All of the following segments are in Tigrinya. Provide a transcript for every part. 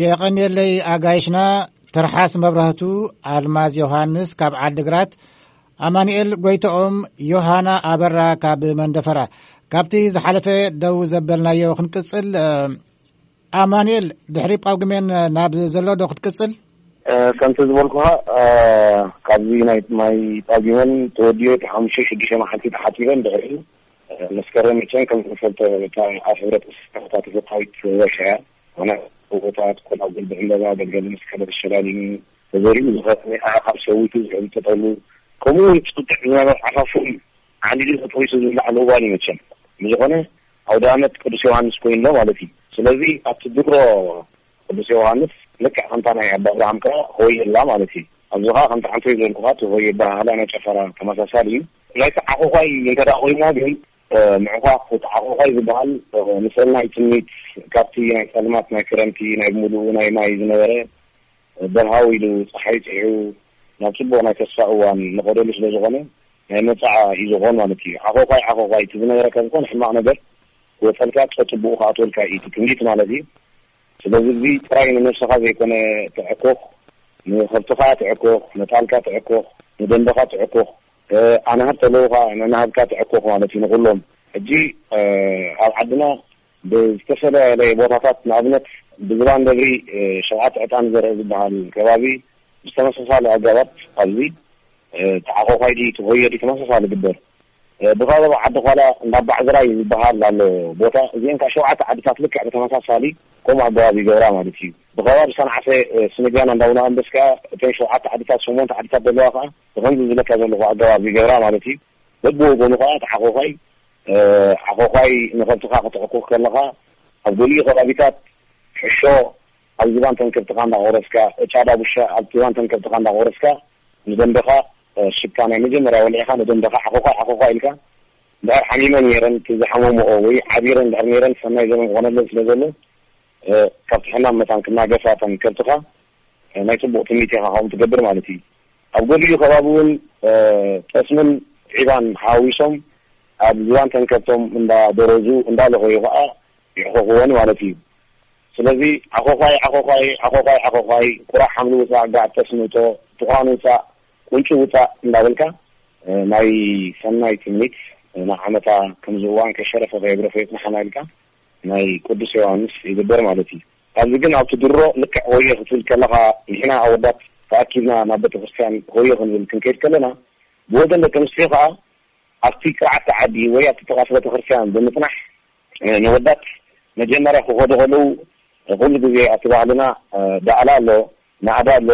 የቐንየለይ ኣጋይሽና ትርሓስ መብራህቱ ኣልማዝ ዮሃንስ ካብ ዓዲግራት ኣማንኤል ጐይታኦም ዮሃና ኣበራ ካብ መንደፈራ ካብቲ ዝሓለፈ ደው ዘበልናዮ ክንቅጽል ኣማንኤል ድሕሪ ጳጉሜን ናብ ዘሎ ዶ ክትቅጽል ከምቲ ዝበልኩኻ ካብዚ ናይ ማይ ጳጉሜን ተወዲዮ እቲ ሓሙሽተ ሽዱሽተ መዓልቲ ተሓፂበን ድሕሪ መስከረም መቸን ከም ዝፈልጦ ኣብ ሕብረተሰብ ተፈታዊት ወርሒ እያ ዝኾነ ጎቦታት፣ ጎላጉል ብዕምበባ፣ ገልገሉ ምስ ከለር ሸላሊሙ፣ ተዘሪኡ ዝኸረመ ኣእኻል ሸዊቱ ዝዕምጥጠሉ፣ ከምኡ'ውን ጽቅጥዕ ዝነበረ ዓፋፉን ዓንዲዱ ተጠቢሱ ዝብላዓሉ እዋን'ዩ መቸም። ብዝኾነ ኣውደኣመት ቅዱስ ዮውሃንስ ኮይኑ'ሎ ማለት'ዩ። ስለዚ ኣብቲ ድሮ ቅዱስ ዮውሃንስ ልክዕ ከምታ ናይ ኣባ ኣብርሃም ከኣ ሆየላ ማለት'ዩ። ኣብዚ ከኣ ከምቲ ዓንተይ ዝበልኩኻ'ቲ ሆየ ኣበሃህላ ናይ ጨፈራ ተመሳሳሊ'ዩ። ናይቲ ዓኾዃይ እንተደኣ ኮይንና ግን ምዕኳኽ ተሓቆቆይ ዝበሃል ንሰናይ ትምኒት ካብቲ ናይ ጸልማት ናይ ክረምቲ ናይ ብምሉኡ ናይ ማይ ዝነበረ ደው ሃው ኢሉ ጸሓይ ጽሒዑ ናብ ጽቡቕ ናይ ተስፋ እዋን ንኸደሉ ስለ ዝኾነ ናይ መጸዓ እዩ ዝኾን ማለት እዩ። ዓኾዃይ ዓኾዃይ እቲ ዝነበረካ ዝኾነ ሕማቕ ነገር ክወጸልካ ጸጽቡቑ ክኣትወልካ እዩ እቲ ትምኒት ማለት እዩ። ስለዚ እዚ ጥራይ ንነብስኻ ዘይኮነ ተዕኮኽ ንኸብትኻ ትዕኮኽ፣ ነጣልካ ትዕኮኽ፣ ንደንበኻ ትዕኮኽ፣ ኣናህብ ተለዉ ከኣ ነናህብካ ትዕኮኽ ማለት እዩ ንኹሎም። ሕጂ ኣብ ዓድና ብዝተፈለ ለየ ቦታታት ንኣብነት ብዝባን ደብሪ ሸውዓተ ዕጣን ዘርእ ዝበሃል ከባቢ ብዝተመሳሳሊ ኣገባብ ኣብዚ ተዓኾዃይዲ ትኾየዲ ተመሳሳሊ ግበር። ብኸበባ ዓዲ ዃላ እንዳ ኣባዕዝራይ ዝበሃል ኣሎ ቦታ እዚኤን ከኣ ሸውዓተ ዓድታት ልክዕ ብተመሳሳሊ ከምኡ ኣገባብ ይገብራ ማለት እዩ። ብኸባቢ ሰንዓፈ ስምድያን ኣንዳውነኣንበስ ከኣ እተን ሸውዓተ ዓድታት ሸሞንተ ዓድታት ዘለዋ ከኣ ብኸምዚ ዝብለካ ዘለኹ ኣገባብ ይገብራ ማለት እዩ። በብወገኑ ከኣ እቲ ዓኾዃይ ዓኾዃይ ንኸብትኻ ክትዕኩኽ ከለኻ ኣብ ገሊኡ ከባቢታት ሕሾ ኣብ ዝባን'ተን ከብትኻ እንዳቖረስካ፣ ዕጫ ዳጉሻ ኣብ ዝባን'ተን ከብትኻ እንዳቖረስካ ንደምበኻ ሽታ ናይ መጀመርያ ወሊዕኻ ንደምበኻ ዓኾዃይ ዓኾዃይ ኢልካ እንድሕር ሓሚመን ነይረን እቲ ዝሓመመኦ ወይ ዓቢረን እንድሕር ነይረን ሰናይ ዘመን ክኾነለን ስለ ዘሎ ካብቲ ሕማም መታን ክናገፋ እተን ከብትኻ ናይ ጽቡቕ ትምኒት ኢኻ ከምኡ ትገብር ማለት እዩ። ኣብ ገሊኡ ከባቢ እውን ጠስምን ዒባን ሓዋዊሶም ኣብ ዝባን ተን ከብቶም እንዳ ደረዙ እንዳ ለኸዩ ከኣ ይሕኾኹወን ማለት እዩ። ስለዚ ዓኾዃይ ዓኾዃይ ዓኾዃይ ዓኾዃይ ቁራዕ ሓምሊ ውጻእ ጋዕ ጠስሚ እቶ ጥቁራን ውጻእ ቁንጪ ውጻእ እንዳበልካ፣ ናይ ሰናይ ትምኒት ናብ ዓመታ ከምዚ እዋን ከይሸረፈ ከየብረፈ የጽንሓና ኢልካ ናይ ቅዱስ ዮውሃንስ ይግበር ማለት እዩ። ኣብዚ ግን ኣብቲ ድሮ ልክዕ ሆየ ክትብል ከለኻ ንሕና ኣወዳት ተኣኪብና ናብ ቤተክርስትያን ሆየ ክንብል ክንከይድ ከለና ብወገን ደቂ ኣንስትዮ ከኣ ኣብቲ ቅርዓተ ዓዲ ወይ ኣብቲ ጥቓ እቲ ቤተክርስትያን ብምጽናሕ ነወዳት መጀመርያ ክኸዱ ከለዉ ኩሉ ግዜ ኣብቲ ባህልና ዳዕላ ኣሎ ናእዳ ኣሎ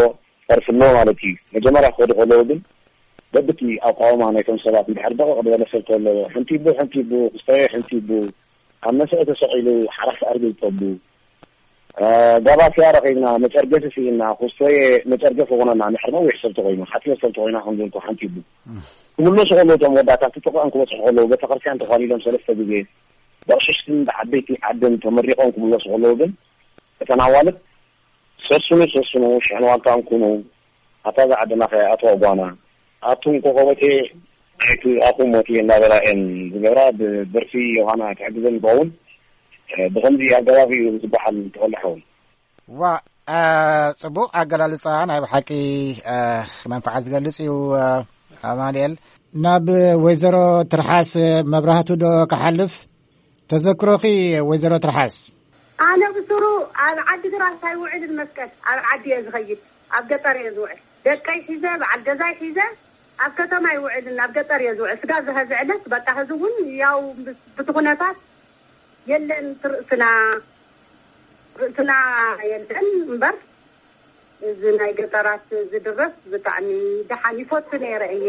ጸርፊ ኣሎ ማለት እዩ መጀመርያ ክኸዱ ከለዉ ግን በብቲ ኣቋውማ ናይቶም ሰባት እንድሕር ደቕቕ ድበለ ሰብ ተሎ ሕንቲቡ ሕንቲቡ ክስተዮ ሕንቲቡ ኣብ መስርዕ ተሰቒሉ ሓራስ ኣድጊ ዝጠቡ፣ ጋባትያ ረኺብና መጨርገፊ ስኢንና፣ ኩስቶየ መጨርገፊ ኹነና ድሕሪ ነዊሕ ሰልቲ ኮይኑ፣ ሓጺር ሰልቲ ኮይና ከም ዝበልኩ ሓንቲ እቡ። ክምለሱ ከለዉ እቶም ኣወዳት ኣብቲ ጥቕኦም ክበጽሑ ከለዉ ቤተክርስትያን ተዃሊሎም ሰለስተ ግዜ በቕሽሽትን ብዓበይቲ ዓድን ተመሪቖም ክምለሱ ከለዉ ግን እተን ኣዋልድ ሰስኑ ሰስኑ ሽሕን ዋልታን ኩኑ ኣታ ዝዓደናካያ ኣቶ ጓና ኣቱም ኮኾበትየ ናይቲ ኣፉ ሞትየ እንዳበላ እየን ዝገብራ ብደርፊ ዮሃና ትሕግዘን ትኸውን ብኸምዚ ኣገባብ እዩ ዝበሓል ተቆላሑ። ዋእ ጽቡቅ ኣገላልጻ ናይ ብሓቂ መንፍዓት ዝገልጽ እዩ ኣማንኤል። ናብ ወይዘሮ ትርሓስ መብራህቱ ዶ ክሓልፍ ተዘክሮኺ ወይዘሮ ትርሓስ? ኣነ ብሱሩ ኣብ ዓዲ ግራት ኣይውዕልን መስቀል ኣብ ዓዲ እየ ዝኸይድ ኣብ ገጠር እየ ዝውዕል ደቀይ ሒዘ በዓል ገዛይ ሒዘ ኣብ ከተማ ኣይውዕልን ኣብ ገጠር እየ ዝውዕል ስጋብ ዝሀዚ ዕለት በቃ ህዚ እውን ያው ብቲ ኩነታት የለን ትርእስና ርእስና የለን እምበር እዚ ናይ ገጠራት ዝድረስ ብጣዕሚ ደሓን ይፈቱ ነይረ እየ።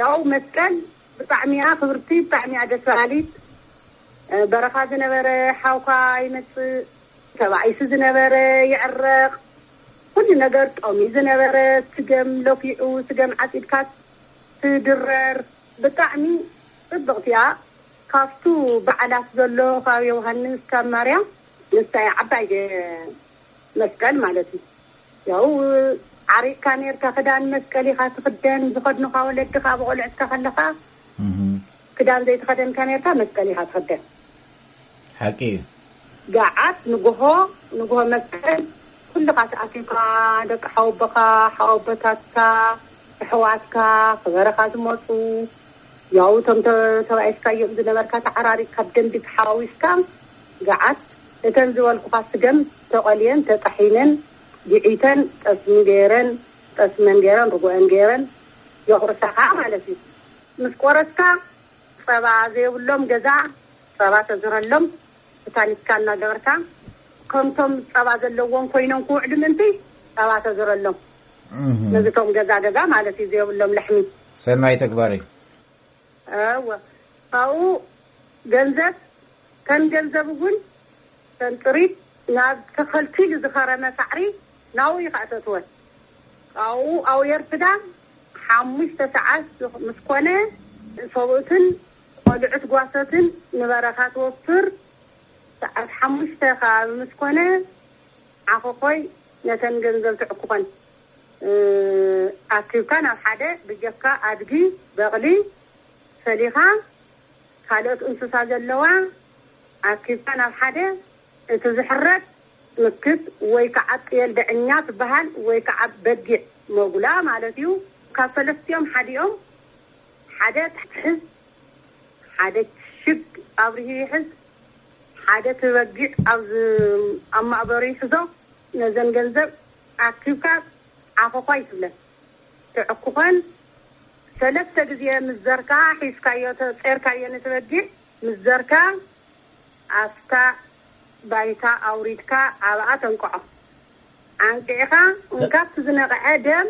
ያው መስቀል ብጣዕሚ እያ ክብርቲ ብጣዕሚ እያ ደስ በሃሊት በረኻ ዝነበረ ሓውካ ይመፅእ ተባኢሱ ዝነበረ ይዕረቕ ኩሉ ነገር ጠምዩ ዝነበረ ስገም ለኪዑ ስገም ዓፂድካ ትድረር ብጣዕሚ ፅብቕቲ እያ ካፍቱ በዓላት ዘሎ ካብ ዮውሃንስ ካብ ማርያም ንሳ እያ ዓባይ መስቀል ማለት እዩ ያው ዓሪቅካ ኔርካ ክዳን መስቀል ኢካ ትክደን ዝከድኑካ ወለድካ ኣብ ቆልዕትካ ከለካ ክዳን ዘይተከደንካ ኔርካ መስቀል ኢካ ትክደን ሓቂ እዩ ገዓት ንጉሆ ንጉሆ መስቀል ኩልካ ተኣኪብካ ደቂ ሓወቦካ ሓወቦታትካ ኣሕዋትካ ክበረካ ዝመፁ ያው እቶም ተባኢስካዮም ዝነበርካ ተዓራሪቅካ ብደንቢ ተሓዋዊስካ ገዓት እተን ዝበልኩኻ ስገም ተቐልየን፣ ተጣሒነን፣ ጊዒተን፣ ጠስሚ ገይረን፣ ጠስመን ገይረን፣ ርጉኤን ገይረን የቑርሳኻ ማለት እዩ። ምስ ቆረስካ ጸባ ዘየብሎም ገዛ ጸባ ተዝረሎም ብታኒካ እናገበርካ ከምቶም ጸባ ዘለዎም ኮይኖም ክውዕሉ ምእንቲ ጸባ ተዝረሎም ነዚቶም ገዛ ገዛ ማለት እዩ ዘየብሎም ላሕሚ። ሰናይ ተግባር እዩ። እወ ካብኡ ገንዘብ ከም ገንዘብ እውን ከም ጥሪት ናብ ተኸልቲሉ ዝኸረመ ሳዕሪ ናብኡ እዩ ኸኣ እተእትወ። ካብኡ ኣውየርፕዳ ሓሙሽተ ሰዓት ምስ ኮነ ሰብኡትን ቆልዑት ጓሶትን ንበረኻ ትወፍር። ሰዓት ሓሙሽተ ከባቢ ምስ ኮነ ዓኾኾይ ነተን ገንዘብ ትዕኩኸን። ኣኪብካ ናብ ሓደ ብጀካ ኣድጊ በቅሊ ፈሊካ ካልኦት እንስሳ ዘለዋ ኣኪብካ ናብ ሓደ እቲ ዝሕረድ ምክት ወይ ክዓ ጥየል ደዕኛ ትበሃል ወይ ክዓ በጊዕ መጉላ ማለት እዩ ካብ ሰለስቲኦም ሓዲኦም ሓደ ትሕዝ ሓደ ሽግ ኣብርሂ ይሕዝ ሓደ እቲ በጊዕ ኣብ ማእበሩ ይሕዞ። ነዘን ገንዘብ ኣኪብካ ዓኹኹ ኣይትብለን ትዕኩኸን ሰለስተ ግዜ ምስ ዘርካ ሒዝካዮ ጸርካየን እቲ በጊዕ ምስ ዘርካ ኣፍታ ባይታ ኣውሪድካ ኣብኣ ተንቅዖ ኣንቂዕኻ እንካብ እቲ ዝነቕዐ ደም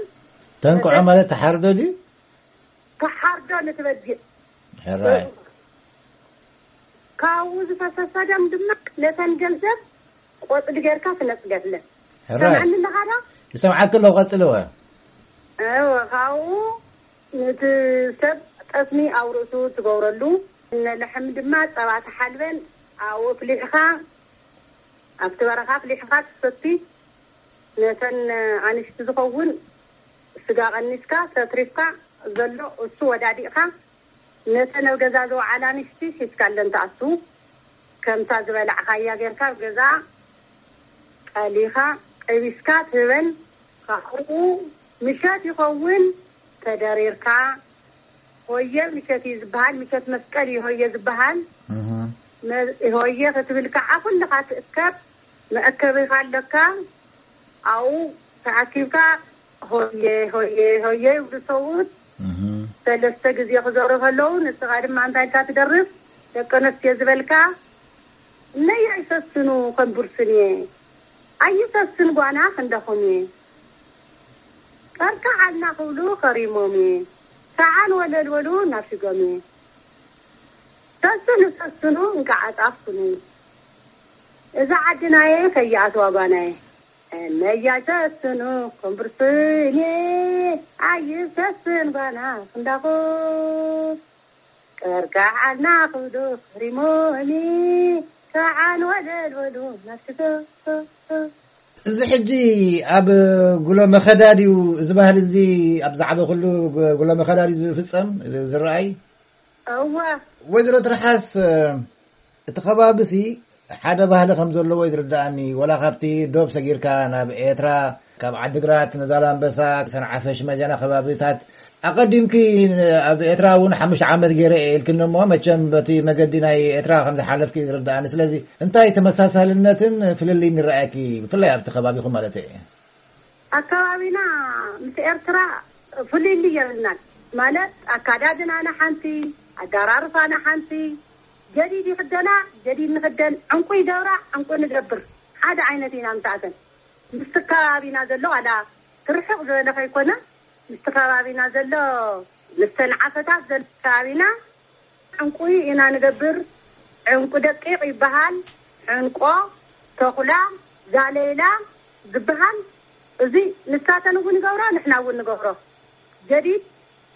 ተንቅዖ ማለት ተሓርዶ ድዩ ተሓርዶ ነቲ በጊዕ ሕራይ ካብኡ ዝፈሰሰ ደም ድማ ነተን ገንዘብ ቆጽሊ ገርካ ትነጽገለ ትሰምዓኒ ኣለኻ ዶ? ይሰምዓኪ ኣለኹ ቀጽልወ። እወ ካብኡ ንቲ ሰብ ጠስሚ ኣብ ርእሱ ትገብረሉ ን ለሕም ድማ ጸባ ትሓልበን ኣብኡ ኣፍሊሕኻ ኣብቲ በረኻ ኣፍሊሕኻ ትሰቲ ነተን ኣንሽቲ ዝኸውን ስጋ ቀኒስካ ተትሪፍካ ዘሎ እሱ ወዳዲቕካ ነተን ኣብ ገዛ ዝወዓላ ኣንሽቲ ሒዝካለን ትኣቱ ከምታ ዝበላዕኻያ ጌርካ ኣብ ገዛ ቀሊኻ ጠቢስካ ትህበን ካብኡ ምሸት ይኸውን ተደሪርካ ሆየ ምሸት እዩ ዝብሃል ምሸት መስቀል እዩ ሆየ ዝብሃል ሆየ ክትብል ከዓ ኩልኻ ትእከብ መእከቢኻ ኣለካ ኣብኡ ተኣኪብካ ሆየ ሆየ ሆየ ይብሉ ሰብኡት ሰለስተ ግዜ ክዘሩ ከለዉ ንስኻ ድማ እንታይ ኢልካ ትደርፍ ደቂ ኣነስትዮ ዝበልካ እነይ ኣይሰስኑ ከም ቡርስን እየ ኣይሰስን ጓና ክንደኹም እየ ቀርቃ ዓልና ክብሉ ከሪሞም እየ ሰዓን ወለል በሉ ናፊጎም እየ ሰስኑ ሰስኑ እንቃዕ ኣጻፍኩኒ እዛ ዓድናየ ከይኣትዋ ጓናየ ነያ ሸስኑ ኩምብርስኔ ኣይብ ሸስን ባና ክንዳኹ ቅርቃዕ ኣልና ክብሉ ክሪሞኒ ከዓን ወለል በሉ ናትክቶ እዚ ሕጂ ኣብ ጉሎ መኸዳ ድዩ እዚ ባህሊ እዚ ኣብ ዛዕበ ኩሉ ጉሎ መኸዳ ድዩ ዝፍፀም ዝረኣይ እወ ወይዘሮ ትርሓስ እቲ ከባቢ ሲ ሓደ ባህሊ ከም ዘለዎ እዩ ዝርዳኣኒ ወላ ካብቲ ዶብ ሰጊርካ ናብ ኤርትራ ካብ ዓዲግራት ንዛላምበሳ ሰንዓፈ ሽመጀና ከባቢታት ኣቀዲምኪ ኣብ ኤርትራ እውን ሓሙሽተ ዓመት ገይረ እየ ኢልክኒ እሞ መቸም በቲ መገዲ ናይ ኤርትራ ከምዝሓለፍኪ ዝርዳእኒ ስለዚ እንታይ ተመሳሳልነትን ፍልልይ ንረኣየኪ ብፍላይ ኣብቲ ከባቢኹም ማለት እየ ኣከባቢና ምስ ኤርትራ ፍልልይ የብልናን ማለት ኣካዳድናና ሓንቲ ኣዳራርፋና ሓንቲ ጀዲድ ይኽደና ጀዲድ ንኽደን ዕንቁ ይገብራ ዕንቁ ንገብር ሓደ ዓይነት ኢና ምሳኣተን ምስቲ ከባቢና ዘሎ ዋላ ትርሕቕ ዝበለ ከይኮነ ምስቲ ከባቢና ዘሎ ምስተን ዓፈታት ዘሎ ከባቢና ዕንቁ ኢና ንገብር ዕንቁ ደቂቕ ይበሃል ሕንቆ ተኹላ ዛለይላ ዝበሃል እዚ ንሳተን እውን ይገብራ ንሕና እውን ንገብሮ ጀዲድ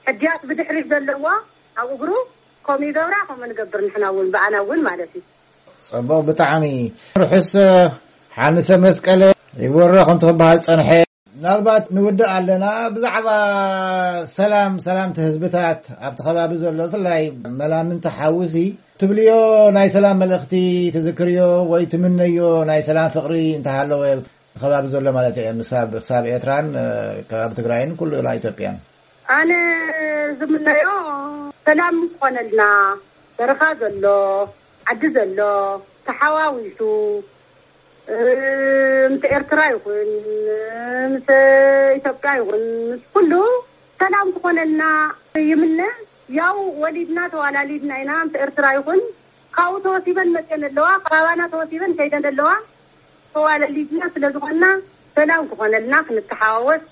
ሕድያት ብድሕሪት ዘለዎ ኣብ እግሩ ከምኡ ይገብራ ከምኡ ንገብር ንሕና ውን ብኣና ውን ማለት እዩ። ጸቡቅ ብጣዕሚ ርሑስ ሓንሰ መስቀለ ይግበሮ ከምቲ ክበሃል ዝጸንሐ። ምናልባት ንውድእ ኣለና ብዛዕባ ሰላም ሰላምቲ ህዝብታት ኣብቲ ከባቢ ዘሎ ብፍላይ መላምንቲ ሓውሲ ትብልዮ ናይ ሰላም መልእኽቲ ትዝክርዮ ወይ ትምነዮ ናይ ሰላም ፍቅሪ እንተሃለወ ኸባቢ ዘሎ ማለት እየ ምሳብ ክሳብ ኤርትራን ከባቢ ትግራይን ኩሉ ላ ኢትዮጵያን ኣነ ዝምነዮ ሰላም ክኾነልና በረኻ ዘሎ ዓዲ ዘሎ ተሓዋዊሱ ምስ ኤርትራ ይኹን ምስ ኢትዮጵያ ይኹን ምስ ኩሉ ሰላም ክኾነልና ይምነ ያው ወሊድና ተዋላሊድና ኢና ምስ ኤርትራ ይኹን ካብኡ ተወሲበን መፅኤን ኣለዋ ካባና ተወሲበን ከይደን ኣለዋ መዋለ ሊዝና ስለ ዝኾንና ሰላም ክኾነልና ክንተሓዋወስ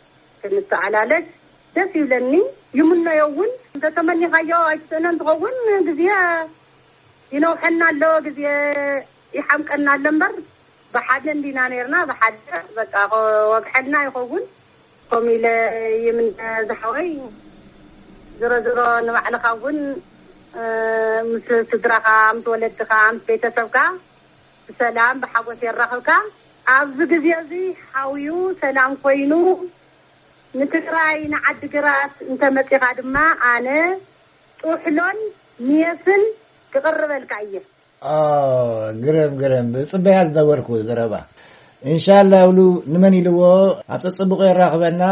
ክንተዓላለክ ደስ ይብለኒ ይምኖዮ ውን እንተተመኒኻዮ ኣይትስእኖን ትኸውን ግዜ ይነውሐና ኣሎ ግዜ ይሓምቀና ኣሎ እምበር ብሓደ እንዲና ነርና ብሓደ በቃ ክወግሐልና ይኸውን ከምኡ ኢለ ይምነ ዝሓወይ ዝሮ ዝሮ ንባዕልኻ ውን ምስ ስድራኻ ምስ ወለድኻ ምስ ቤተሰብካ ብሰላም ብሓጎስ የራክብካ ኣብዚ ግዜ እዚ ሓውዩ ሰላም ኮይኑ ንትግራይ ንዓዲ ግራት እንተ መጺካ ድማ ኣነ ጡሕሎን ሚየስን ክቅርበልካ እየ። ኣዎ ግርም ግርም ብጽበያ ዝነበርኩ ዘረባ እንሻላ እብሉ ንመን ኢልዎ ኣብ ጸጽቡቁ የራክበና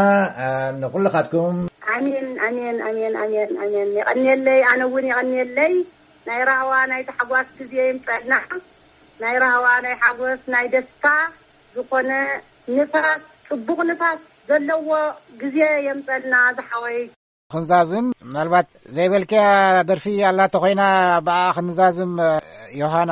ንኩልካትኩም። ኣሜን ኣሜን ኣሜን ኣሜን ኣሜን የቀንየለይ ኣነ እውን የቀንየለይ። ናይ ራህዋ ናይ ታሕጓስ ግዜ ይምጸእልና ናይ ራህዋ ናይ ሓጎስ ናይ ደስታ ዝኮነ ንፋስ ጽቡቅ ንፋስ ዘለዎ ግዜ የምጸልና ዝሓወይ። ክንዛዝም ምናልባት ዘይበልክያ ደርፊ ኣላቶ ኮይና ብኣኣ ክንዛዝም ዮሃና